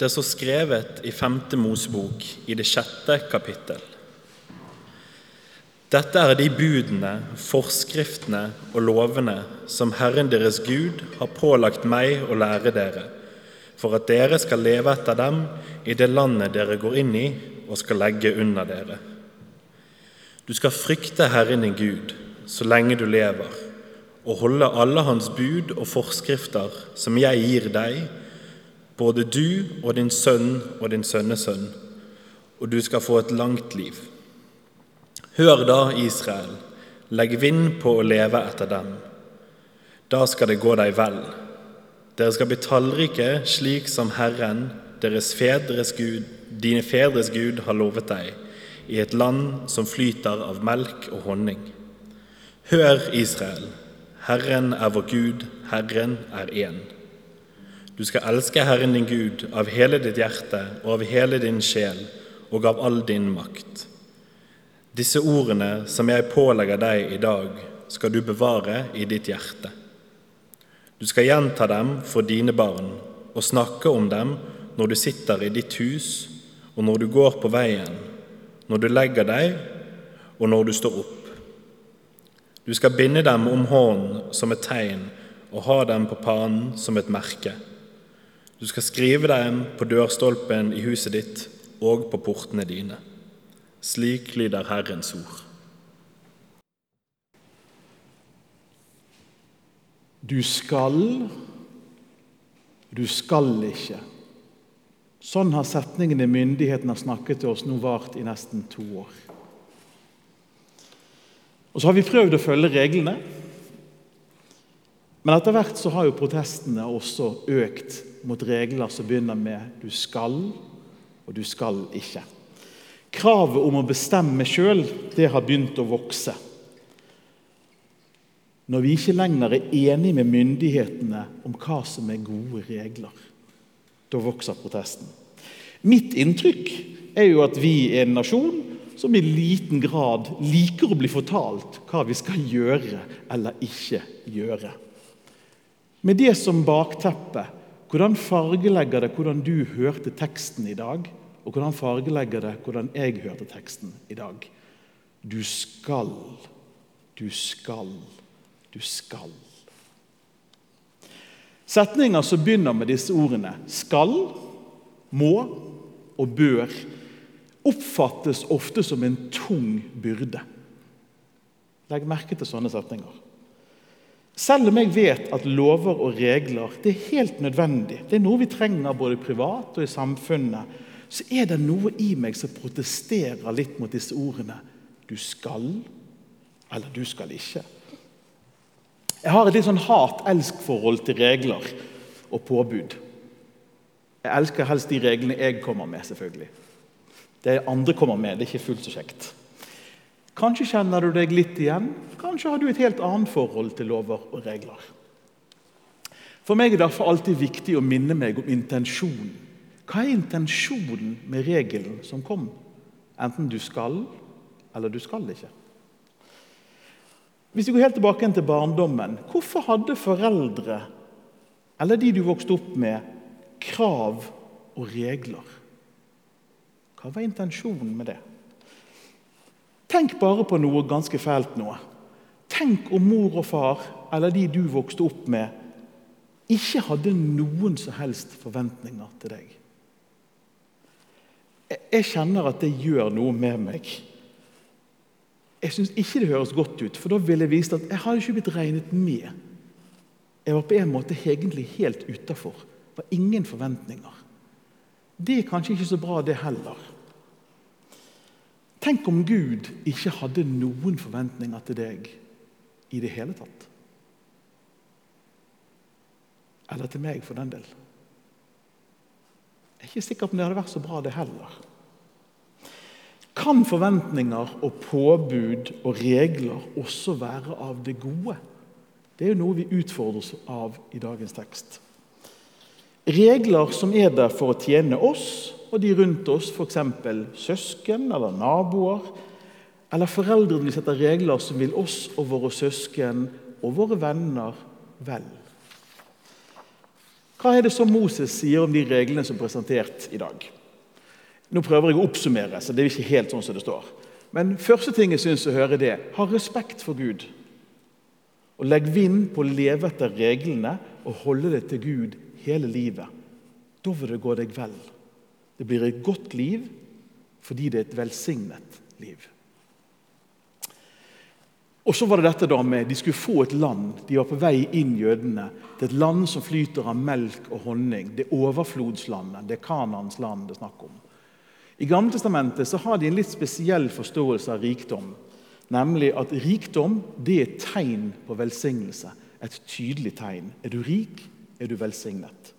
Det er så skrevet i femte Mosebok i det sjette kapittel. Dette er de budene, forskriftene og lovene som Herren deres Gud har pålagt meg å lære dere, for at dere skal leve etter dem i det landet dere går inn i og skal legge under dere. Du skal frykte Herren din Gud så lenge du lever, og holde alle hans bud og forskrifter som jeg gir deg, både du og din sønn og din sønnesønn, og du skal få et langt liv. Hør da, Israel, legg vind på å leve etter dem. Da skal det gå deg vel. Dere skal bli tallrike slik som Herren, deres fedres Gud, dine fedres Gud, har lovet deg, i et land som flyter av melk og honning. Hør, Israel, Herren er vår Gud, Herren er én. Du skal elske Herren din Gud av hele ditt hjerte og av hele din sjel og av all din makt. Disse ordene som jeg pålegger deg i dag, skal du bevare i ditt hjerte. Du skal gjenta dem for dine barn og snakke om dem når du sitter i ditt hus, og når du går på veien, når du legger deg, og når du står opp. Du skal binde dem om hånden som et tegn og ha dem på panen som et merke. Du skal skrive dem på dørstolpen i huset ditt og på portene dine. Slik lyder Herrens ord. Du skal, du skal ikke. Sånn har setningene myndighetene har snakket til oss nå vart i nesten to år. Og Så har vi prøvd å følge reglene, men etter hvert så har jo protestene også økt mot regler som begynner med 'du skal' og 'du skal ikke'. Kravet om å bestemme sjøl har begynt å vokse. Når vi ikke lenger er enige med myndighetene om hva som er gode regler, da vokser protesten. Mitt inntrykk er jo at vi er en nasjon som i liten grad liker å bli fortalt hva vi skal gjøre eller ikke gjøre. Med det som bakteppe, hvordan fargelegger det hvordan du hørte teksten i dag? Og hvordan fargelegger det hvordan jeg hørte teksten i dag? Du skal, du skal, du skal. Setninger som begynner med disse ordene skal, må og bør, oppfattes ofte som en tung byrde. Legg merke til sånne setninger. Selv om jeg vet at lover og regler det er helt nødvendig, det er noe vi trenger både privat og i samfunnet, så er det noe i meg som protesterer litt mot disse ordene. Du skal, eller du skal ikke. Jeg har et litt sånn hat-elsk-forhold til regler og påbud. Jeg elsker helst de reglene jeg kommer med, selvfølgelig. Det andre kommer med, det er ikke fullt så kjekt. Kanskje kjenner du deg litt igjen. Kanskje har du et helt annet forhold til lover og regler. For meg er det derfor alltid viktig å minne meg om intensjonen. Hva er intensjonen med regelen som kom? Enten du skal, eller du skal ikke. Hvis vi går helt tilbake til barndommen, hvorfor hadde foreldre, eller de du vokste opp med, krav og regler? Hva var intensjonen med det? Tenk bare på noe ganske fælt nå. Tenk om mor og far, eller de du vokste opp med, ikke hadde noen som helst forventninger til deg. Jeg kjenner at det gjør noe med meg. Jeg syns ikke det høres godt ut, for da ville jeg vist at jeg hadde ikke blitt regnet med. Jeg var på en måte egentlig helt utafor. Var ingen forventninger. Det er kanskje ikke så bra, det heller. Tenk om Gud ikke hadde noen forventninger til deg i det hele tatt. Eller til meg, for den del. Jeg er ikke sikker på om det hadde vært så bra, det heller. Kan forventninger og påbud og regler også være av det gode? Det er jo noe vi utfordres av i dagens tekst. Regler som er der for å tjene oss og de rundt oss, f.eks. søsken eller naboer. Eller foreldrene vi setter regler som vil oss og våre søsken og våre venner vel. Hva er det som Moses sier om de reglene som er presentert i dag? Nå prøver jeg å oppsummere, så det er ikke helt sånn som det står. Men første ting jeg syns å høre, det ha respekt for Gud. Og legg vind på å leve etter reglene og holde det til Gud hele livet. Da vil det gå deg vel. Det blir et godt liv fordi det er et velsignet liv. Og så var det dette da med De skulle få et land. De var på vei inn, jødene. Er et land som flyter av melk og honning. Det er overflodslandet. Det er Kanans land det er snakk om. I Gammeltestamentet så har de en litt spesiell forståelse av rikdom. Nemlig at rikdom det er et tegn på velsignelse. Et tydelig tegn. Er du rik, er du velsignet.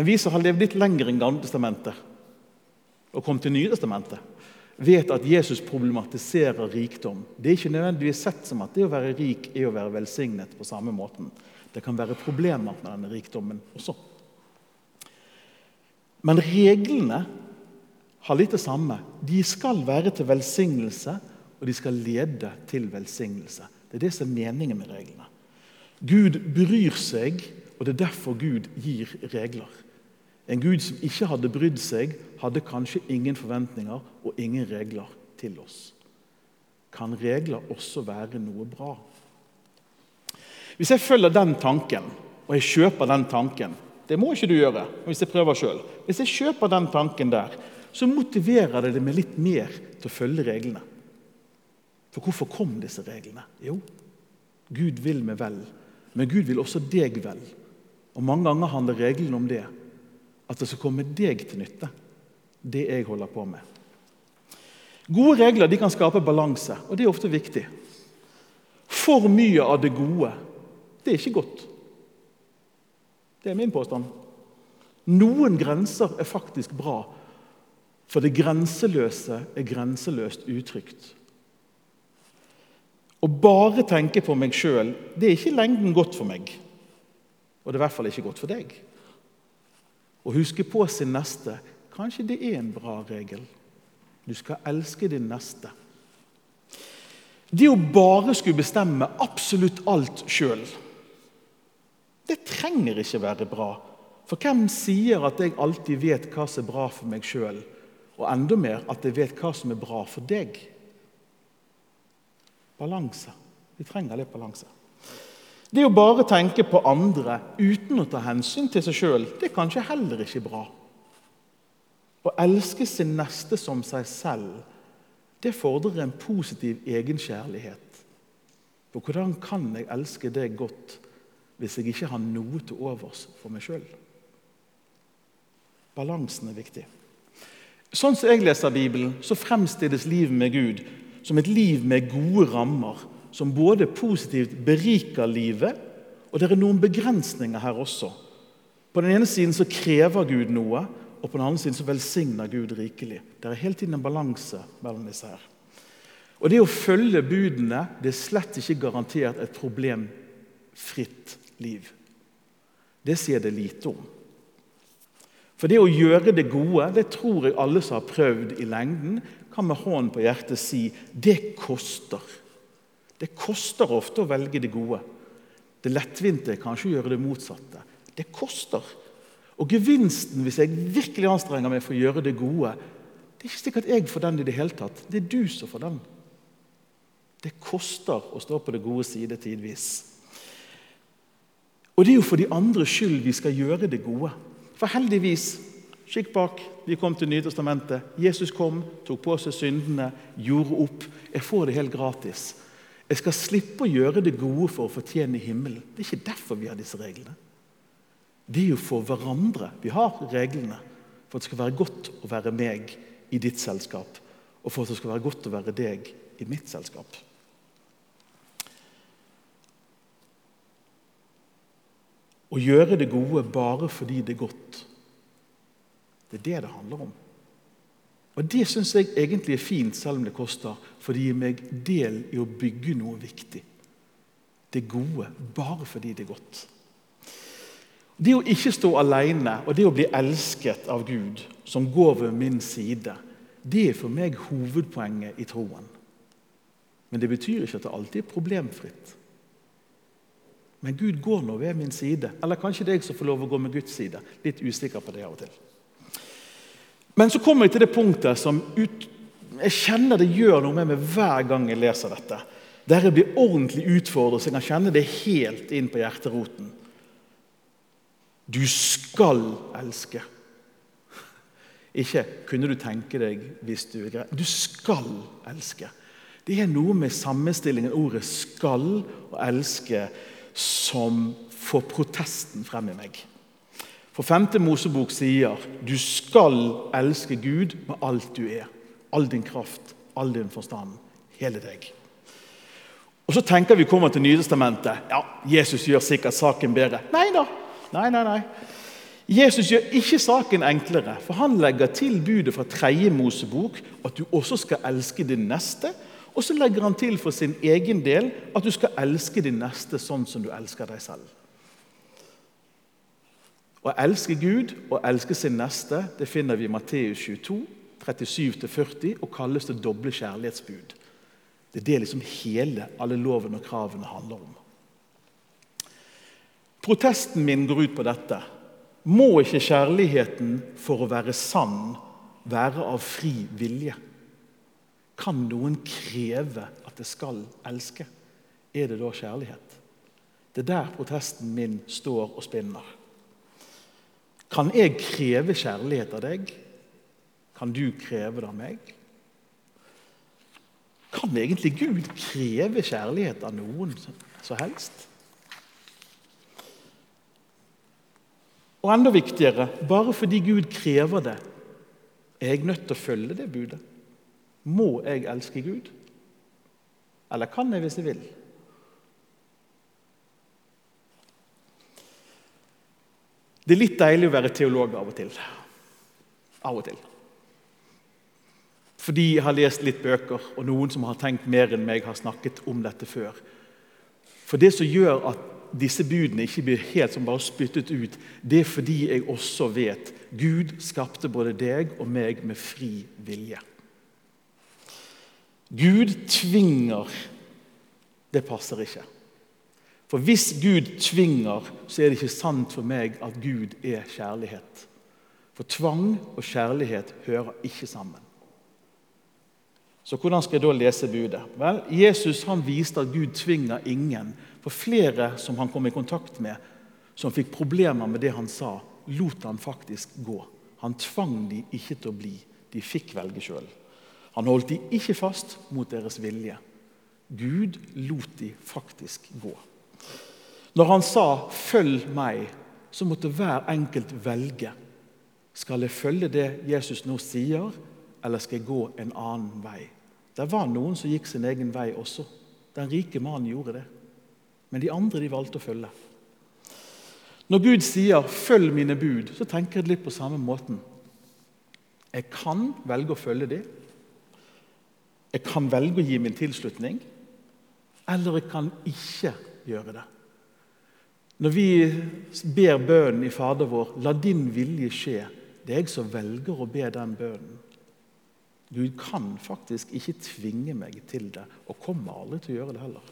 Men vi som har levd litt lenger enn Gammeltestamentet, og kom til Nytestamentet, vet at Jesus problematiserer rikdom. Det er ikke nødvendigvis sett som at det å være rik er å være velsignet på samme måten. Det kan være problemer med denne rikdommen også. Men reglene har litt det samme. De skal være til velsignelse, og de skal lede til velsignelse. Det er det som er meningen med reglene. Gud bryr seg, og det er derfor Gud gir regler. En Gud som ikke hadde brydd seg, hadde kanskje ingen forventninger og ingen regler til oss. Kan regler også være noe bra? Hvis jeg følger den tanken, og jeg kjøper den tanken Det må ikke du gjøre hvis jeg prøver selv. Hvis jeg kjøper den tanken der, så motiverer det meg litt mer til å følge reglene. For hvorfor kom disse reglene? Jo, Gud vil meg vel, men Gud vil også deg vel. Og Mange ganger handler reglene om det. At det skal komme deg til nytte, det jeg holder på med. Gode regler kan skape balanse, og det er ofte viktig. For mye av det gode, det er ikke godt. Det er min påstand. Noen grenser er faktisk bra, for det grenseløse er grenseløst utrygt. Å bare tenke på meg sjøl er ikke lengden godt for meg. Og det er i hvert fall ikke godt for deg. Å huske på sin neste kanskje det er en bra regel. Du skal elske din neste. Det å bare skulle bestemme absolutt alt sjøl, det trenger ikke være bra. For hvem sier at jeg alltid vet hva som er bra for meg sjøl? Og enda mer at jeg vet hva som er bra for deg. Balanse. Vi trenger litt balanse. Det å bare tenke på andre uten å ta hensyn til seg sjøl, det er kanskje heller ikke bra. Å elske sin neste som seg selv, det fordrer en positiv egenkjærlighet. For hvordan kan jeg elske deg godt hvis jeg ikke har noe til overs for meg sjøl? Balansen er viktig. Sånn som jeg leser Bibelen, så fremstilles livet med Gud som et liv med gode rammer, som både positivt beriker livet, og det er noen begrensninger her også. På den ene siden så krever Gud noe, og på den andre siden så velsigner Gud rikelig. Det er hele tiden en balanse mellom disse her. Og Det å følge budene det er slett ikke garantert et problemfritt liv. Det sier det lite om. For det å gjøre det gode, det tror jeg alle som har prøvd i lengden, kan med hånden på hjertet si det koster. Det koster ofte å velge det gode. Det lettvinte kanskje å gjøre det motsatte. Det koster. Og gevinsten hvis jeg virkelig anstrenger meg for å gjøre det gode, det er ikke sikkert jeg får den i det hele tatt. Det er du som får den. Det koster å stå på det gode side tidvis. Og det er jo for de andres skyld vi skal gjøre det gode. For heldigvis Skikk bak. Vi kom til Nytestamentet. Jesus kom, tok på seg syndene, gjorde opp. Jeg får det helt gratis. Jeg skal slippe å gjøre det gode for å fortjene himmelen. Det er ikke derfor vi har disse reglene. Det er jo for hverandre vi har reglene. For at det skal være godt å være meg i ditt selskap, og for at det skal være godt å være deg i mitt selskap. Å gjøre det gode bare fordi det er godt. Det er det det handler om. Og Det syns jeg egentlig er fint, selv om det koster, for det gir meg del i å bygge noe viktig. Det gode bare fordi det er godt. Det å ikke stå alene og det å bli elsket av Gud, som går ved min side, det er for meg hovedpoenget i troen. Men det betyr ikke at det alltid er problemfritt. Men Gud går nå ved min side. Eller kanskje det er jeg som får lov å gå med Guds side. Litt usikker på det av og til. Men så kommer jeg til det punktet som ut, jeg kjenner det gjør noe med meg hver gang jeg leser dette. Der jeg blir ordentlig utfordret, så jeg kan kjenne det helt inn på hjerteroten. Du skal elske. Ikke 'kunne du tenke deg hvis du er grei'. Du skal elske. Det er noe med sammenstillingen ordet 'skal' og 'elske' som får protesten frem i meg. For femte Mosebok sier du skal elske Gud med alt du er. All din kraft, all din forstand, hele deg. Og Så tenker vi kommer til Nytestamentet. Ja, Jesus gjør sikkert saken bedre. Nei da. Nei, nei, nei. Jesus gjør ikke saken enklere, for han legger til budet fra tredje Mosebok at du også skal elske din neste. Og så legger han til for sin egen del at du skal elske din neste sånn som du elsker deg selv. Å elske Gud og elske sin neste det finner vi i Matteus 22, 37-40 og kalles det doble kjærlighetsbud. Det er det liksom hele alle lovene og kravene handler om. Protesten min går ut på dette. Må ikke kjærligheten for å være sann være av fri vilje? Kan noen kreve at det skal elske? Er det da kjærlighet? Det er der protesten min står og spinner. Kan jeg kreve kjærlighet av deg? Kan du kreve det av meg? Kan egentlig Gud kreve kjærlighet av noen som helst? Og enda viktigere bare fordi Gud krever det, er jeg nødt til å følge det budet. Må jeg elske Gud? Eller kan jeg hvis jeg vil? Det er litt deilig å være teolog av og til. Av og til. Fordi jeg har lest litt bøker, og noen som har tenkt mer enn meg, har snakket om dette før. For det som gjør at disse budene ikke blir helt som bare spyttet ut, det er fordi jeg også vet Gud skapte både deg og meg med fri vilje. Gud tvinger. Det passer ikke. For hvis Gud tvinger, så er det ikke sant for meg at Gud er kjærlighet. For tvang og kjærlighet hører ikke sammen. Så hvordan skal jeg da lese budet? Vel, Jesus han viste at Gud tvinger ingen. For flere som han kom i kontakt med, som fikk problemer med det han sa, lot han faktisk gå. Han tvang de ikke til å bli. De fikk velge sjøl. Han holdt de ikke fast mot deres vilje. Gud lot de faktisk gå. Når han sa 'følg meg', så måtte hver enkelt velge. Skal jeg følge det Jesus nå sier, eller skal jeg gå en annen vei? Det var noen som gikk sin egen vei også. Den rike mannen gjorde det. Men de andre de valgte å følge. Når Gud sier 'følg mine bud', så tenker jeg litt på samme måten. Jeg kan velge å følge dem. Jeg kan velge å gi min tilslutning, eller jeg kan ikke gjøre det. Når vi ber bønnen i Fader vår 'La din vilje skje', det er jeg som velger å be den bønnen. Gud kan faktisk ikke tvinge meg til det, og kommer aldri til å gjøre det heller.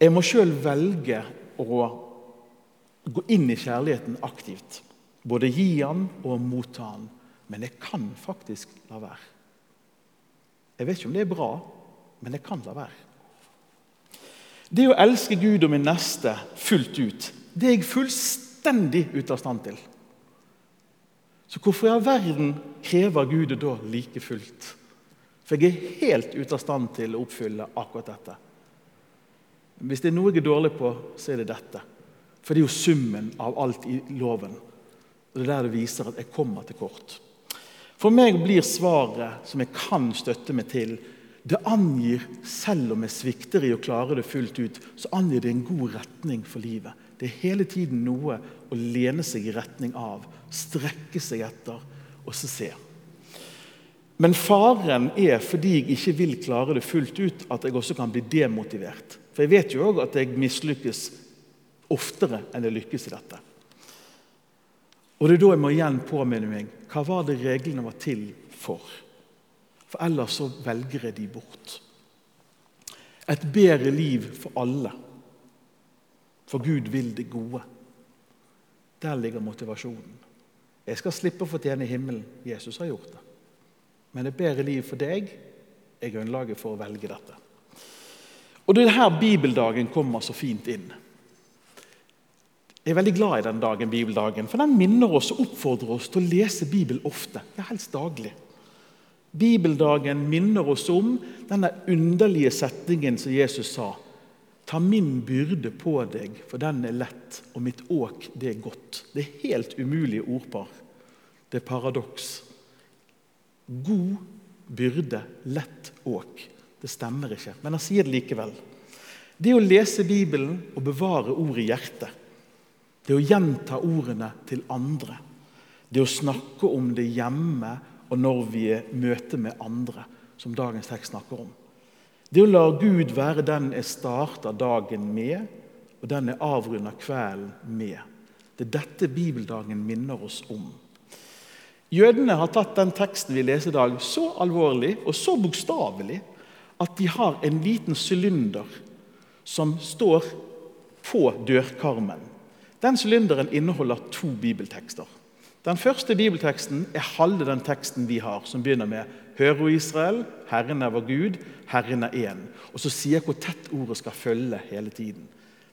Jeg må sjøl velge å gå inn i kjærligheten aktivt. Både gi han og motta han. Men jeg kan faktisk la være. Jeg vet ikke om det er bra, men jeg kan la være. Det å elske Gud og min neste fullt ut, det er jeg fullstendig ute av stand til. Så hvorfor i all verden krever Gud det da like fullt? For jeg er helt ute av stand til å oppfylle akkurat dette. Hvis det er noe jeg er dårlig på, så er det dette. For det er jo summen av alt i loven. Og Det er der det viser at jeg kommer til kort. For meg blir svaret som jeg kan støtte meg til, det angir, selv om jeg svikter i å klare det fullt ut, så angir det en god retning for livet. Det er hele tiden noe å lene seg i retning av, strekke seg etter og så se. Men faren er, fordi jeg ikke vil klare det fullt ut, at jeg også kan bli demotivert. For jeg vet jo òg at jeg mislykkes oftere enn jeg lykkes i dette. Og det er da jeg må igjen påminne meg hva var det reglene var til for. For ellers så velger jeg de bort. Et bedre liv for alle. for Gud vil det gode. Der ligger motivasjonen. Jeg skal slippe å fortjene himmelen. Jesus har gjort det. Men et bedre liv for deg er grunnlaget for å velge dette. Og Det er her bibeldagen kommer så fint inn. Jeg er veldig glad i den dagen, bibeldagen, for den minner oss og oppfordrer oss til å lese Bibel ofte. Ja, helst daglig. Bibeldagen minner oss om denne underlige setningen som Jesus sa. Ta min byrde på deg, for den er lett, og mitt åk, det er godt. Det er helt umulige ordpar. Det er paradoks. God byrde, lett åk. Det stemmer ikke, men han sier det likevel. Det å lese Bibelen og bevare ordet i hjertet, det å gjenta ordene til andre, det å snakke om det hjemme og når vi er møte med andre, som dagens tekst snakker om. Det å la Gud være den jeg starter dagen med, og den jeg avrunder kvelden med. Det er dette bibeldagen minner oss om. Jødene har tatt den teksten vi leser i dag, så alvorlig og så bokstavelig at de har en liten sylinder som står på dørkarmen. Den sylinderen inneholder to bibeltekster. Den første bibelteksten er halve den teksten vi har, som begynner med Hør, o Israel, Herren er vår Gud, Herren er én. Og så sier jeg hvor tett ordet skal følge hele tiden.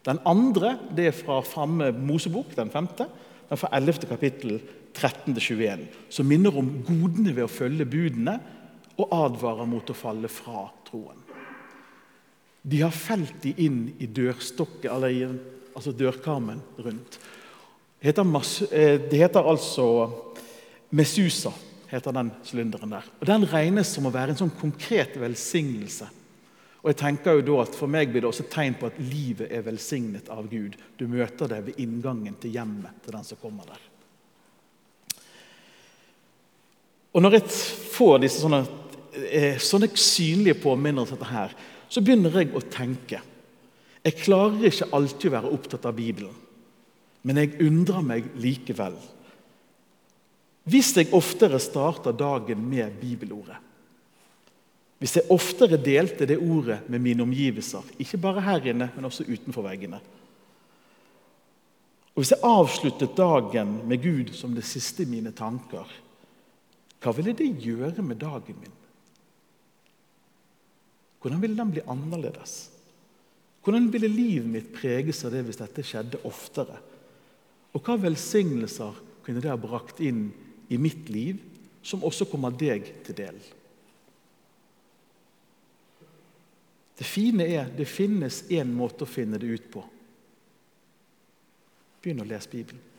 Den andre det er fra framme Mosebok, den femte. Den fra 11. kapittel 13-21, som minner om godene ved å følge budene og advarer mot å falle fra troen. De har felt de inn i dørstokket, eller i altså dørkarmen rundt. Det heter, eh, det heter altså Mesusa, heter den sylinderen der. Og Den regnes som å være en sånn konkret velsignelse. Og jeg tenker jo da at For meg blir det også et tegn på at livet er velsignet av Gud. Du møter det ved inngangen til hjemmet til den som kommer der. Og Når jeg får disse sånne Eh, sånne synlige påminnelser dette her, så begynner jeg å tenke. Jeg klarer ikke alltid å være opptatt av Bibelen, men jeg undrer meg likevel. Hvis jeg oftere starter dagen med bibelordet, hvis jeg oftere delte det ordet med mine omgivelser, ikke bare her inne, men også utenfor veggene Og hvis jeg avsluttet dagen med Gud som det siste i mine tanker, hva ville det gjøre med dagen min? Hvordan ville den bli annerledes? Hvordan ville livet mitt preges av det hvis dette skjedde oftere? Og hva velsignelser kunne det ha brakt inn i mitt liv, som også kommer deg til del? Det fine er det finnes én måte å finne det ut på. Begynn å lese Bibelen.